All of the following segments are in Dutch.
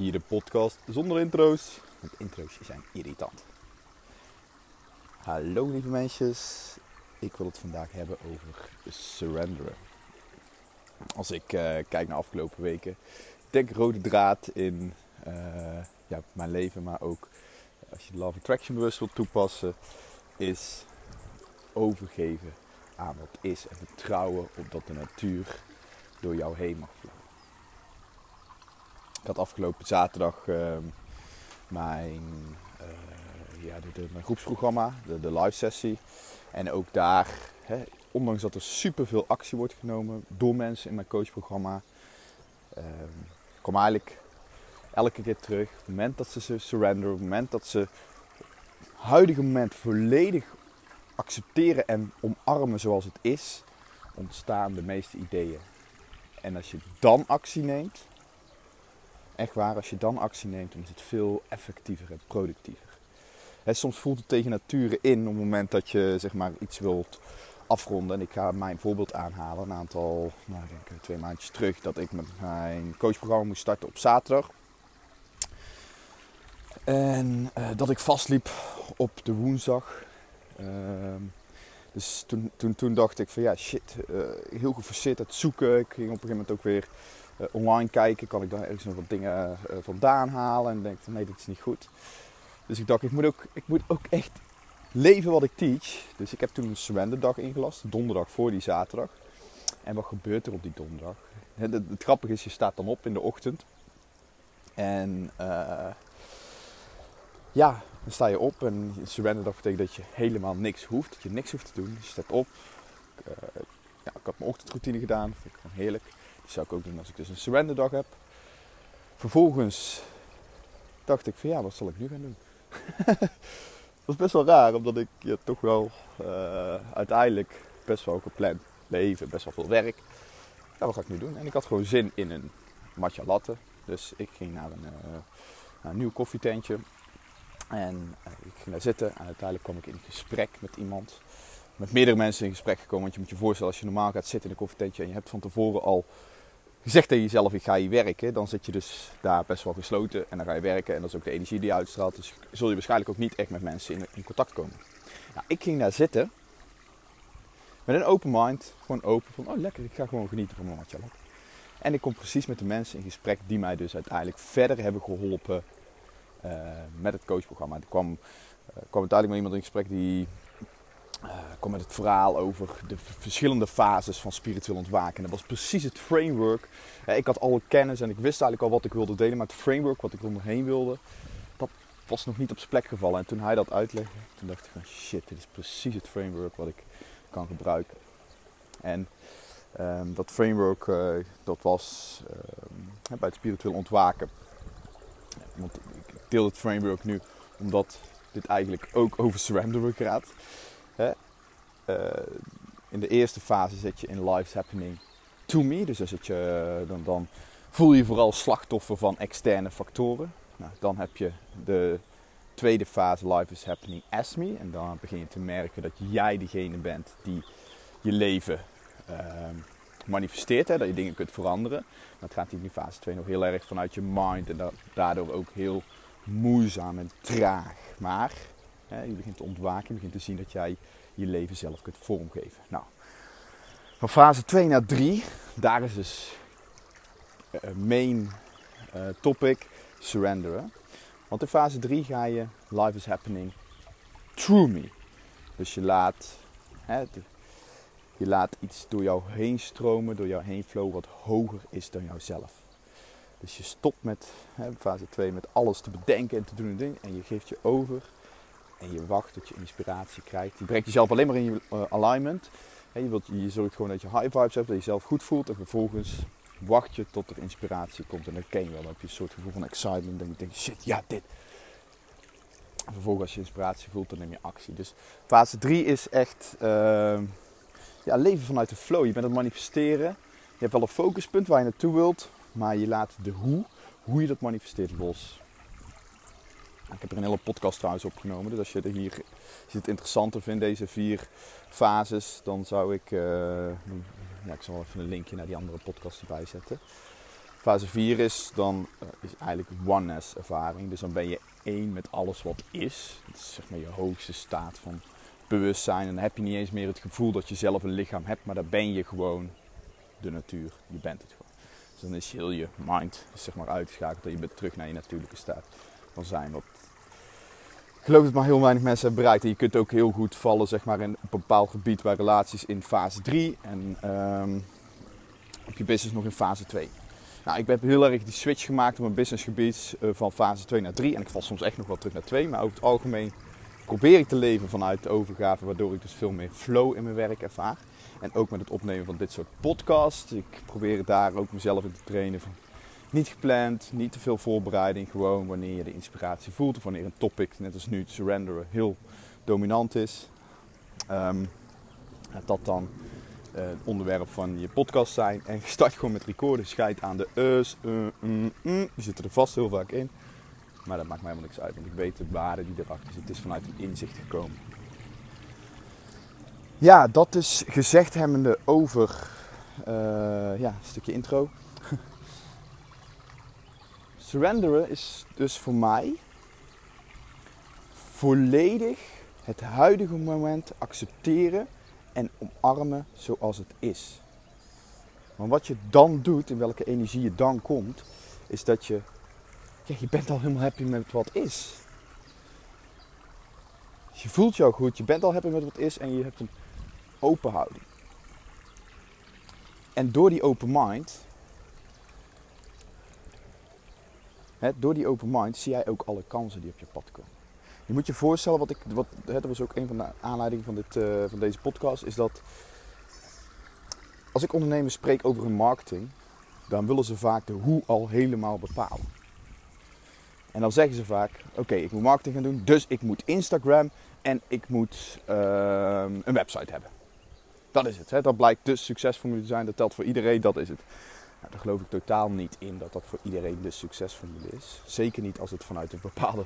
Hier de podcast zonder intro's, want intro's zijn irritant. Hallo lieve meisjes, ik wil het vandaag hebben over surrenderen. Als ik uh, kijk naar afgelopen weken, denk rode draad in uh, ja, mijn leven, maar ook als je de Love Attraction bewust wilt toepassen, is overgeven aan wat is en vertrouwen op dat de natuur door jou heen mag vloeien. Ik had afgelopen zaterdag uh, mijn, uh, ja, mijn groepsprogramma, de, de live sessie. En ook daar, hè, ondanks dat er superveel actie wordt genomen door mensen in mijn coachprogramma, kom eigenlijk elke keer terug. Op het moment dat ze surrender, op het moment dat ze huidige moment volledig accepteren en omarmen zoals het is, ontstaan de meeste ideeën. En als je dan actie neemt, echt waar, als je dan actie neemt, dan is het veel effectiever en productiever. soms voelt het tegen nature in op het moment dat je zeg maar, iets wilt afronden. En ik ga mijn voorbeeld aanhalen. Een aantal, nou, ik denk twee maandjes terug, dat ik met mijn coachprogramma moest starten op zaterdag. En uh, dat ik vastliep op de woensdag. Uh, dus toen, toen, toen dacht ik van ja shit, uh, heel geforceerd het zoeken. Ik ging op een gegeven moment ook weer uh, online kijken. Kan ik daar ergens nog wat dingen uh, vandaan halen? En denk nee, dit is niet goed. Dus ik dacht, ik moet, ook, ik moet ook echt leven wat ik teach. Dus ik heb toen een surrenderdag ingelast. Donderdag voor die zaterdag. En wat gebeurt er op die donderdag? Het, het, het grappige is, je staat dan op in de ochtend. En ja, dan sta je op en surrenderdag betekent dat je helemaal niks hoeft. Dat je niks hoeft te doen. Je staat op. Uh, ja, ik had mijn ochtendroutine gedaan. Dat vind ik gewoon heerlijk. Die zou ik ook doen als ik dus een surrenderdag heb. Vervolgens dacht ik van ja, wat zal ik nu gaan doen? dat is best wel raar, omdat ik ja, toch wel uh, uiteindelijk best wel gepland leven, best wel veel werk. Ja, wat ga ik nu doen? En ik had gewoon zin in een matcha latte. Dus ik ging naar een, uh, naar een nieuw koffietentje. En uh, ik ging daar zitten en uiteindelijk kwam ik in gesprek met iemand. Met meerdere mensen in gesprek gekomen. Want je moet je voorstellen, als je normaal gaat zitten in een koffietentje en je hebt van tevoren al gezegd tegen jezelf, ik ga hier werken. Dan zit je dus daar best wel gesloten en dan ga je werken. En dat is ook de energie die je uitstraalt. Dus zul je waarschijnlijk ook niet echt met mensen in, in contact komen. Nou, ik ging daar zitten met een open mind. Gewoon open van, oh lekker, ik ga gewoon genieten van mijn matcha En ik kom precies met de mensen in gesprek die mij dus uiteindelijk verder hebben geholpen uh, met het coachprogramma. Er kwam, uh, kwam uiteindelijk met iemand in gesprek die uh, kwam met het verhaal over de verschillende fases van spiritueel ontwaken. dat was precies het framework. ik had alle kennis en ik wist eigenlijk al wat ik wilde delen, maar het framework wat ik eromheen wilde, dat was nog niet op zijn plek gevallen. En toen hij dat uitlegde, toen dacht ik van shit, dit is precies het framework wat ik kan gebruiken. En um, dat framework, dat was um, bij het spiritueel ontwaken. Want deel het framework nu omdat dit eigenlijk ook over surrender gaat. Hè? Uh, in de eerste fase zit je in life's happening to me. Dus dan, zit je, dan, dan voel je vooral slachtoffer van externe factoren. Nou, dan heb je de tweede fase, life is happening as me. En dan begin je te merken dat jij degene bent die je leven uh, manifesteert. Hè? Dat je dingen kunt veranderen. Maar het gaat in die fase 2 nog heel erg vanuit je mind. En daardoor ook heel moeizaam en traag. Maar hè, je begint te ontwaken, je begint te zien dat jij je leven zelf kunt vormgeven. Nou, van fase 2 naar 3, daar is dus uh, main uh, topic surrenderen. Want in fase 3 ga je life is happening through me. Dus je laat, hè, je laat iets door jou heen stromen, door jou heen flowen wat hoger is dan jouzelf. Dus je stopt met hè, fase 2 met alles te bedenken en te doen en dingen. En je geeft je over en je wacht tot je inspiratie krijgt. Je brengt jezelf alleen maar in je uh, alignment. je, wilt, je zorgt gewoon dat je high vibes hebt, dat je jezelf goed voelt. En vervolgens wacht je tot er inspiratie komt. En dan ken je wel. Dan heb je een soort gevoel van excitement. En je denkt, shit, ja, dit. En vervolgens als je inspiratie voelt, dan neem je actie. Dus fase 3 is echt uh, ja, leven vanuit de flow. Je bent het manifesteren. Je hebt wel een focuspunt waar je naartoe wilt. Maar je laat de hoe, hoe je dat manifesteert, los. Ik heb er een hele podcast trouwens opgenomen. Dus als je, er hier, het interessanter vindt, deze vier fases, dan zou ik. Uh, ja, ik zal even een linkje naar die andere podcast erbij zetten. Fase 4 is dan uh, is eigenlijk oneness ervaring. Dus dan ben je één met alles wat is. Dat is zeg maar je hoogste staat van bewustzijn. En dan heb je niet eens meer het gevoel dat je zelf een lichaam hebt, maar dan ben je gewoon de natuur. Je bent het gewoon. Dus dan is heel je mind zeg maar uitgeschakeld en je bent terug naar je natuurlijke staat van zijn. Wat ik geloof dat maar heel weinig mensen hebben bereikt. En je kunt ook heel goed vallen zeg maar, in een bepaald gebied waar relaties in fase 3 en um, op je business nog in fase 2. Nou, ik heb heel erg die switch gemaakt op mijn businessgebied uh, van fase 2 naar 3. En ik val soms echt nog wel terug naar 2. Maar over het algemeen probeer ik te leven vanuit de overgave, waardoor ik dus veel meer flow in mijn werk ervaar. En ook met het opnemen van dit soort podcasts. Ik probeer daar ook mezelf in te trainen van niet gepland, niet te veel voorbereiding. Gewoon wanneer je de inspiratie voelt of wanneer een topic, net als nu, surrenderen, heel dominant is. Um, dat dan uh, onderwerp van je podcast zijn. En je start gewoon met recorden. Scheid aan de us, uh, mm. Die zitten er vast heel vaak in. Maar dat maakt mij helemaal niks uit, want ik weet de waarde die erachter zit. Het is vanuit een inzicht gekomen. Ja, dat is gezegd hebbende over uh, ja, een stukje intro. Surrenderen is dus voor mij volledig het huidige moment accepteren en omarmen zoals het is. Maar wat je dan doet, in welke energie je dan komt, is dat je, je bent al helemaal happy met wat is. Je voelt jou goed, je bent al happy met wat is en je hebt een open houding. En door die open mind, hè, door die open mind zie jij ook alle kansen die op je pad komen. Je moet je voorstellen, wat ik, wat, dat was ook een van de aanleidingen van, dit, uh, van deze podcast, is dat als ik ondernemers spreek over hun marketing, dan willen ze vaak de hoe al helemaal bepalen. En dan zeggen ze vaak: Oké, ik moet marketing gaan doen, dus ik moet Instagram en ik moet uh, een website hebben. Dat is het. Hè? Dat blijkt dus succesformule te zijn. Dat telt voor iedereen. Dat is het. Nou, daar geloof ik totaal niet in dat dat voor iedereen de succesformule is. Zeker niet als het vanuit een bepaalde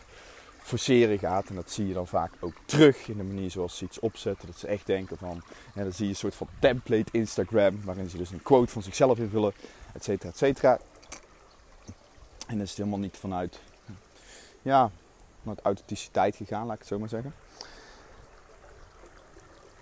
forceren gaat. En dat zie je dan vaak ook terug in de manier zoals ze iets opzetten. Dat ze echt denken van, en dan zie je een soort van template Instagram, waarin ze dus een quote van zichzelf invullen, et cetera, et cetera. En dat is helemaal niet vanuit, ja, vanuit authenticiteit gegaan, laat ik het zo maar zeggen.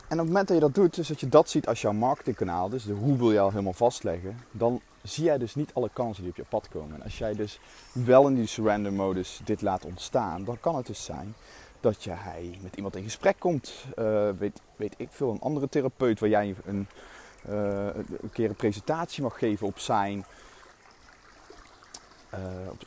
En op het moment dat je dat doet, dus dat je dat ziet als jouw marketingkanaal, dus de hoe wil je al helemaal vastleggen, dan zie jij dus niet alle kansen die op je pad komen. En als jij dus wel in die surrender modus dit laat ontstaan, dan kan het dus zijn dat jij met iemand in gesprek komt. Uh, weet, weet ik veel, een andere therapeut waar jij een, uh, een keer een presentatie mag geven op zijn.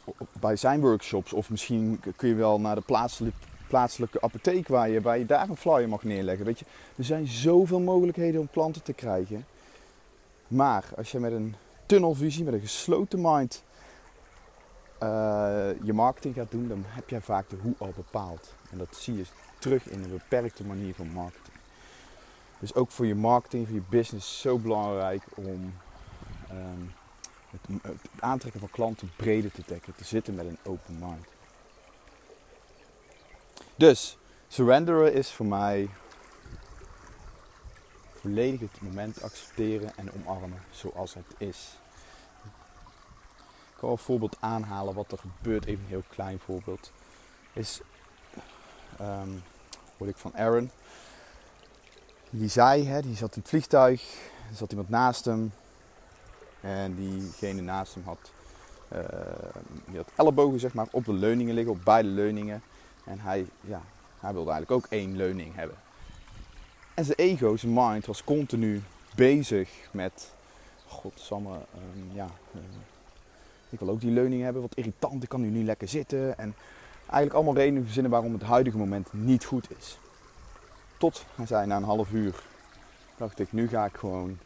Op, bij zijn workshops. Of misschien kun je wel naar de plaatselijke, plaatselijke apotheek waar je, waar je daar een flyer mag neerleggen. Weet je, er zijn zoveel mogelijkheden om klanten te krijgen. Maar als je met een tunnelvisie, met een gesloten mind uh, je marketing gaat doen, dan heb jij vaak de hoe al bepaald. En dat zie je terug in een beperkte manier van marketing. Dus ook voor je marketing, voor je business, zo belangrijk om het, aantrekken van klanten breder te dekken, te zitten met een open mind. Dus, surrenderen is voor mij volledig het moment accepteren en omarmen zoals het is. Ik kan wel een voorbeeld aanhalen wat er gebeurt, even een heel klein voorbeeld. Is, um, hoorde ik van Aaron. Die zei, hè, die zat in het vliegtuig, er zat iemand naast hem. En diegene naast hem had, uh, die had ellebogen zeg maar, op de leuningen liggen, op beide leuningen. En hij, ja, hij wilde eigenlijk ook één leuning hebben. En zijn ego, zijn mind, was continu bezig met... Godsamme, um, ja... Uh, ik wil ook die leuning hebben, wat irritant, ik kan nu niet lekker zitten. En eigenlijk allemaal redenen verzinnen waarom het huidige moment niet goed is. Tot, hij zei, na een half uur dacht ik, nu ga ik gewoon...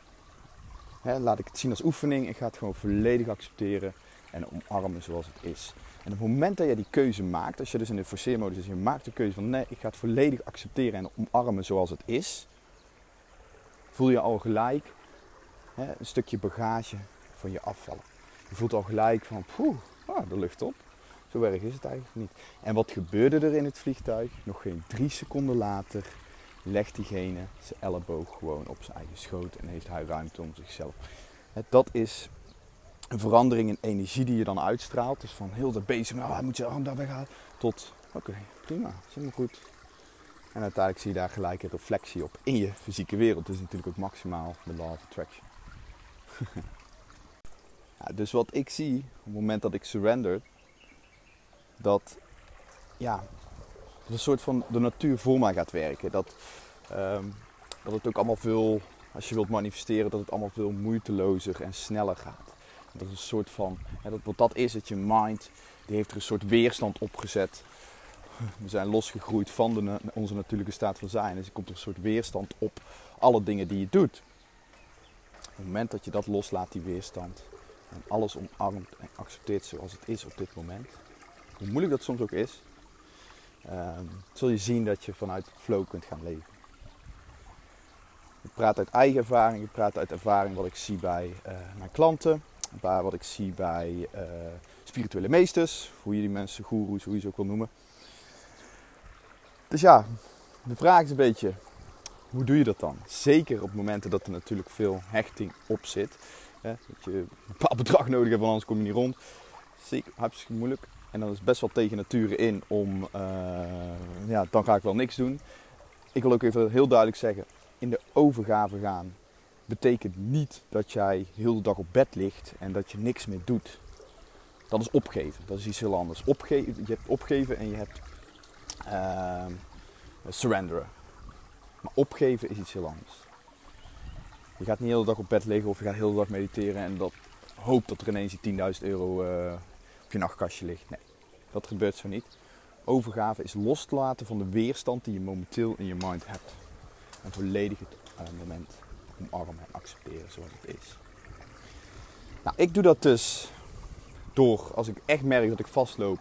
Hè, laat ik het zien als oefening. Ik ga het gewoon volledig accepteren en omarmen zoals het is. En op het moment dat je die keuze maakt, als je dus in de forceermodus is, je maakt de keuze van nee, ik ga het volledig accepteren en omarmen zoals het is, voel je al gelijk hè, een stukje bagage van je afvallen. Je voelt al gelijk van, poeh, ah, de lucht op. Zo erg is het eigenlijk niet. En wat gebeurde er in het vliegtuig? Nog geen drie seconden later legt diegene zijn elleboog gewoon op zijn eigen schoot en heeft hij ruimte om zichzelf. Dat is een verandering in energie die je dan uitstraalt. Dus van heel de bezig, nou, hij moet je arm daar weghalen. Tot, oké, prima, is helemaal goed. En uiteindelijk zie je daar gelijk een reflectie op in je fysieke wereld. Dus natuurlijk ook maximaal de law of attraction. dus wat ik zie op het moment dat ik surrender, dat ja, dat een soort van de natuur voor mij gaat werken. Dat, ehm, dat het ook allemaal veel, als je wilt manifesteren, dat het allemaal veel moeitelozer en sneller gaat. Dat is een soort van, ja, dat, wat dat is, dat je mind, die heeft er een soort weerstand opgezet. We zijn losgegroeid van de, onze natuurlijke staat van zijn. Dus er komt een soort weerstand op alle dingen die je doet. Op het moment dat je dat loslaat, die weerstand, en alles omarmt en accepteert zoals het is op dit moment, hoe moeilijk dat soms ook is, um, zul je zien dat je vanuit flow kunt gaan leven. Ik praat uit eigen ervaring, ik praat uit ervaring wat ik zie bij uh, mijn klanten, wat ik zie bij uh, spirituele meesters, hoe je die mensen, goeroes, hoe je ze ook wil noemen. Dus ja, de vraag is een beetje, hoe doe je dat dan? Zeker op momenten dat er natuurlijk veel hechting op zit. Hè, dat je een bepaald bedrag nodig hebt, want anders kom je niet rond. Zeker hartstikke moeilijk. En dan is best wel tegen nature in om, uh, ja, dan ga ik wel niks doen. Ik wil ook even heel duidelijk zeggen, in de overgave gaan betekent niet dat jij heel de dag op bed ligt en dat je niks meer doet. Dat is opgeven, dat is iets heel anders. Opgeven, je hebt opgeven en je hebt uh, surrenderen. Maar opgeven is iets heel anders. Je gaat niet heel de dag op bed liggen of je gaat heel de dag mediteren en dat hoopt dat er ineens die 10.000 euro op je nachtkastje ligt. Nee, dat gebeurt zo niet. Overgave is loslaten van de weerstand die je momenteel in je mind hebt. En volledig het uh, moment omarmen en accepteren zoals het is. Nou, ik doe dat dus door, als ik echt merk dat ik vastloop.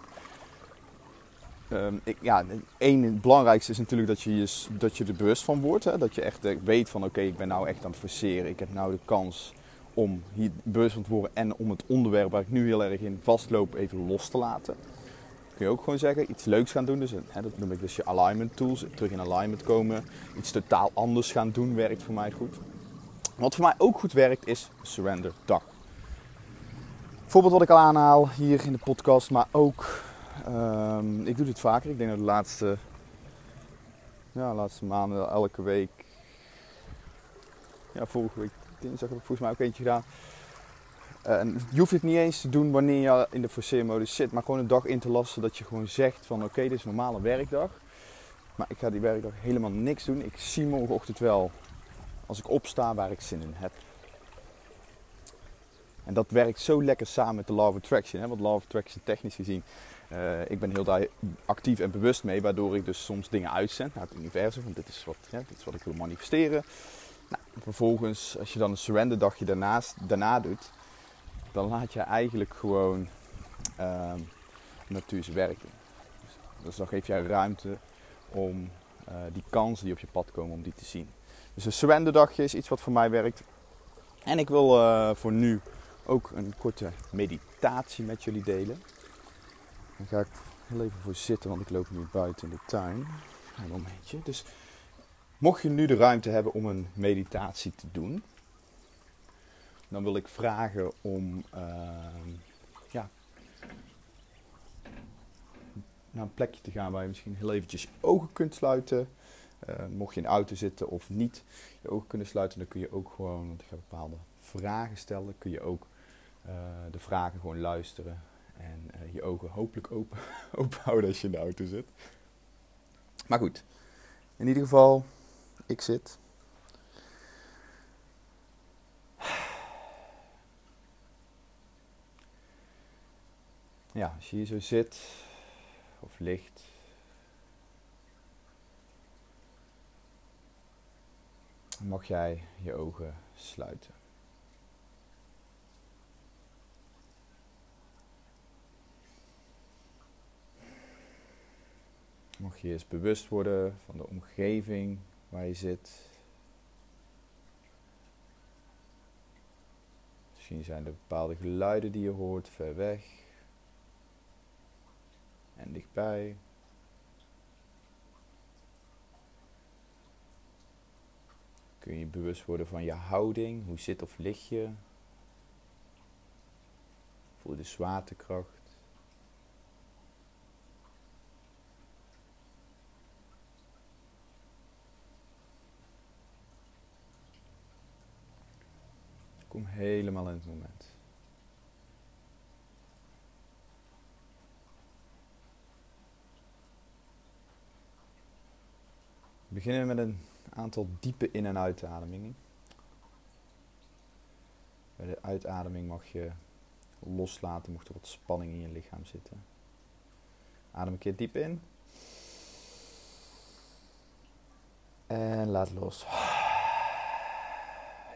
Um, ik, ja, één, het belangrijkste is natuurlijk dat je, je, dat je er bewust van wordt. Hè? Dat je echt eh, weet van oké, ik ben nou echt aan het forceren. Ik heb nou de kans om hier bewust van te worden en om het onderwerp waar ik nu heel erg in vastloop even los te laten. Kun je ook gewoon zeggen, iets leuks gaan doen. Dus, hè, dat noem ik dus je alignment tools. Terug in alignment komen. Iets totaal anders gaan doen werkt voor mij goed. Wat voor mij ook goed werkt is Surrender Dag. Voorbeeld wat ik al aanhaal hier in de podcast, maar ook, um, ik doe dit vaker. Ik denk dat de laatste, ja, laatste maanden elke week, ja, vorige week dinsdag heb ik volgens mij ook eentje gedaan. Uh, je hoeft het niet eens te doen wanneer je in de forceermodus zit, maar gewoon een dag in te lassen dat je gewoon zegt van oké, dit is een normale werkdag. Maar ik ga die werkdag helemaal niks doen. Ik zie morgenochtend wel als ik opsta waar ik zin in heb. En dat werkt zo lekker samen met de Law of Attraction. Hè? Want Law of Attraction technisch gezien, uh, ik ben heel daar actief en bewust mee. Waardoor ik dus soms dingen uitzend naar het universum. Want dit is wat, ja, dit is wat ik wil manifesteren. Nou, vervolgens, als je dan een surrender dagje daarnaast, daarna doet. Dan laat je eigenlijk gewoon uh, natuur werken. Dus, dus, dan geef jij ruimte om uh, die kansen die op je pad komen, om die te zien. Dus een surrender is iets wat voor mij werkt. En ik wil uh, voor nu ook een korte meditatie met jullie delen. Daar ga ik heel even voor zitten, want ik loop nu buiten in de tuin. Een momentje. Dus mocht je nu de ruimte hebben om een meditatie te doen, dan wil ik vragen om uh, ja, naar een plekje te gaan waar je misschien heel eventjes je ogen kunt sluiten. Uh, mocht je in de auto zitten of niet je ogen kunnen sluiten, dan kun je ook gewoon, want ik ga bepaalde vragen stellen, kun je ook uh, de vragen gewoon luisteren en uh, je ogen hopelijk open, open houden als je in de auto zit. Maar goed, in ieder geval, ik zit. Ja, als je hier zo zit of ligt, mag jij je ogen sluiten. Mag je eens bewust worden van de omgeving waar je zit. Misschien zijn er bepaalde geluiden die je hoort ver weg en dichtbij. Kun je bewust worden van je houding. Hoe zit of lig je? Voel de zwaartekracht. Kom helemaal in het moment. We beginnen met een aantal diepe in- en uitademingen. Bij de uitademing mag je loslaten, mocht er wat spanning in je lichaam zitten. Adem een keer diep in. En laat los.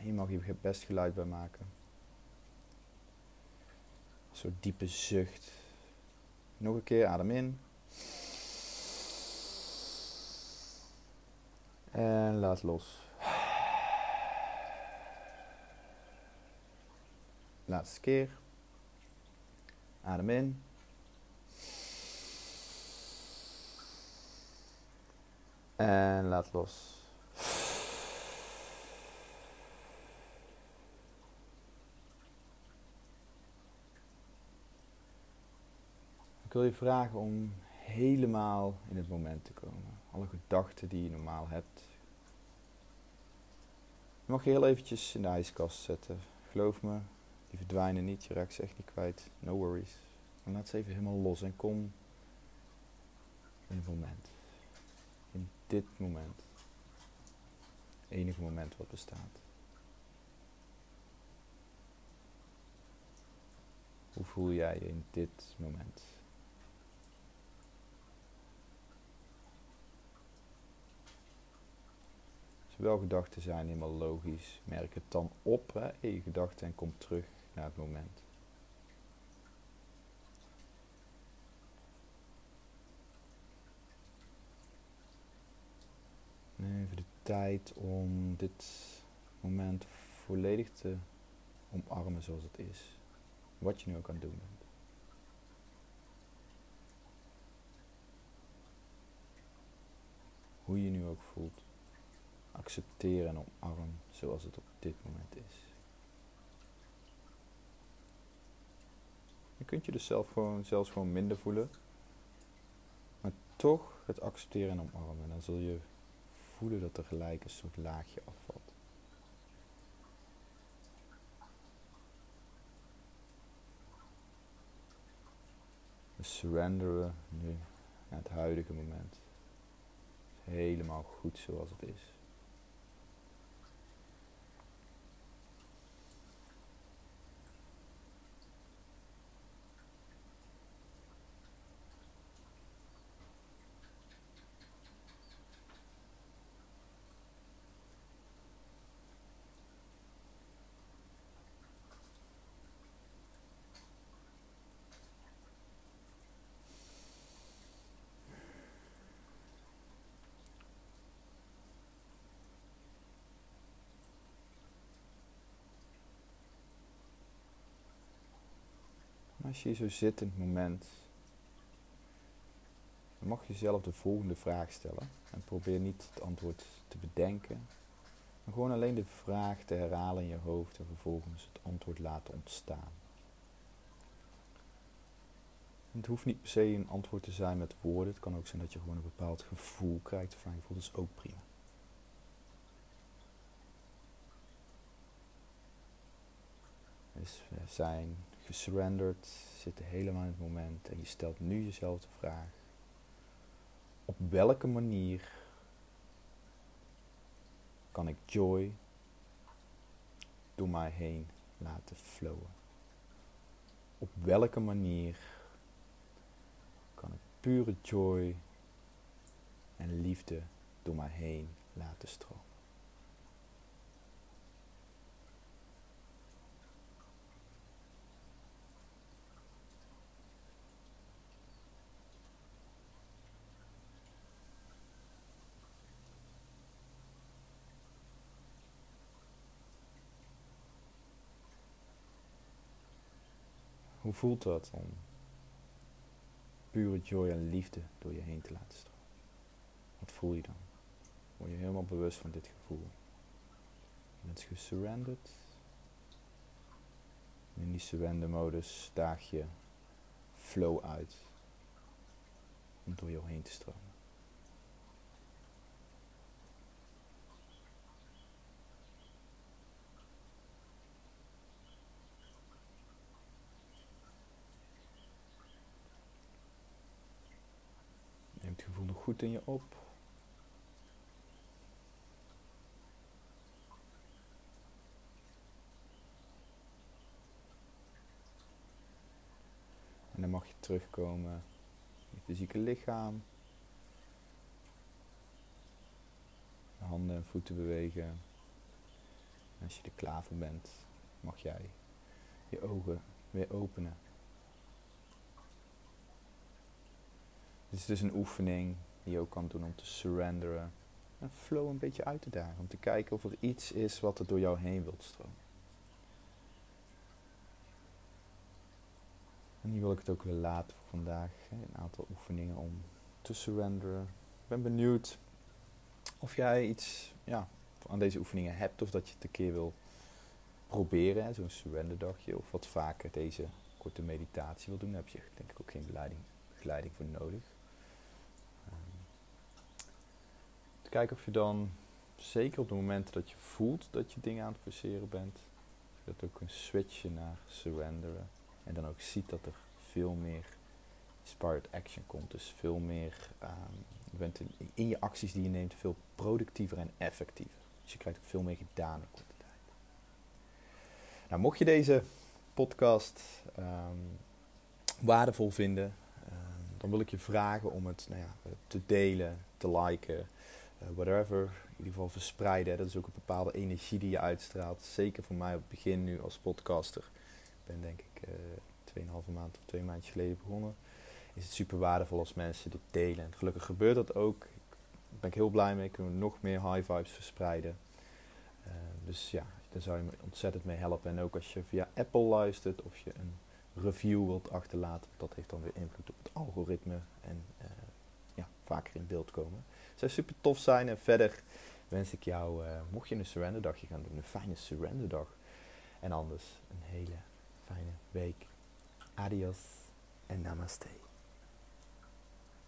Hier mag je best geluid bij maken. Soort diepe zucht. Nog een keer, adem in. En laat los. Laatste keer. Adem in. En laat los. Ik wil je vragen om helemaal in het moment te komen. Alle gedachten die je normaal hebt. Je mag je heel eventjes in de ijskast zetten. Geloof me, die verdwijnen niet. Je raakt ze echt niet kwijt. No worries. Maar laat ze even helemaal los en kom in het moment. In dit moment. Enige moment wat bestaat. Hoe voel jij je in dit moment? Wel gedachten zijn helemaal logisch. Merk het dan op hè, in je gedachten en kom terug naar het moment. Even de tijd om dit moment volledig te omarmen zoals het is. Wat je nu ook aan het doen bent. Hoe je nu ook voelt accepteer en omarm zoals het op dit moment is. Je kunt je dus zelf gewoon, zelfs gewoon minder voelen, maar toch het accepteren en omarmen. Dan zul je voelen dat er gelijk een soort laagje afvalt. We surrenderen nu naar het huidige moment. Helemaal goed zoals het is. Als je hier zo zit in het moment, dan mag je jezelf de volgende vraag stellen. En probeer niet het antwoord te bedenken, maar gewoon alleen de vraag te herhalen in je hoofd en vervolgens het antwoord laten ontstaan. Het hoeft niet per se een antwoord te zijn met woorden. Het kan ook zijn dat je gewoon een bepaald gevoel krijgt. Of gevoel, dat is ook prima. Dus we gesurrenderd, zitten helemaal in het moment en je stelt nu jezelf de vraag: op welke manier kan ik joy door mij heen laten flowen? Op welke manier kan ik pure joy en liefde door mij heen laten stromen? Hoe voelt dat om pure joy en liefde door je heen te laten stromen? Wat voel je dan? Word je helemaal bewust van dit gevoel? Je bent gesurrendered. In die surrender modus daag je flow uit om door jou heen te stromen. Neem het gevoel nog goed in je op. En dan mag je terugkomen in je fysieke lichaam. Handen en voeten bewegen. En als je er klaar voor bent, mag jij je ogen weer openen. Dit is dus een oefening die je ook kan doen om te surrenderen. En flow een beetje uit te dagen. Om te kijken of er iets is wat er door jou heen wilt stromen. En hier wil ik het ook weer laten voor vandaag. Een aantal oefeningen om te surrenderen. Ik ben benieuwd of jij iets ja, aan deze oefeningen hebt of dat je het een keer wil proberen. Zo'n surrenderdagje of wat vaker deze korte meditatie wil doen. Daar heb je denk ik ook geen begeleiding, begeleiding voor nodig. Um, te kijken of je dan, zeker op de momenten dat je voelt dat je dingen aan het forceren bent, dat ook een switchen naar surrenderen. En dan ook ziet dat er veel meer inspired action komt. Dus veel meer, um, je bent in, je acties die je neemt veel productiever en effectiever. Dus je krijgt ook veel meer gedaan in korte tijd. Nou, mocht je deze podcast um, waardevol vinden, um, dan wil ik je vragen om het nou ja, te delen, te liken, whatever. In ieder geval verspreiden. Dat is ook een bepaalde energie die je uitstraalt. Zeker voor mij op het begin nu als podcaster ben denk ik uh, 2,5 maand of twee maandjes geleden begonnen. Is het super waardevol als mensen dit delen. En gelukkig gebeurt dat ook. Daar ben ik heel blij mee. Kunnen we nog meer high vibes verspreiden. Uh, dus ja, daar zou je me ontzettend mee helpen. En ook als je via Apple luistert of je een review wilt achterlaten. Dat heeft dan weer invloed op het algoritme. En ja, vaker in beeld komen. Super tof zijn. En verder wens ik jou, uh, mocht je een surrender dagje gaan doen, een fijne surrender dag. En anders een hele fijne week. Adios en namaste.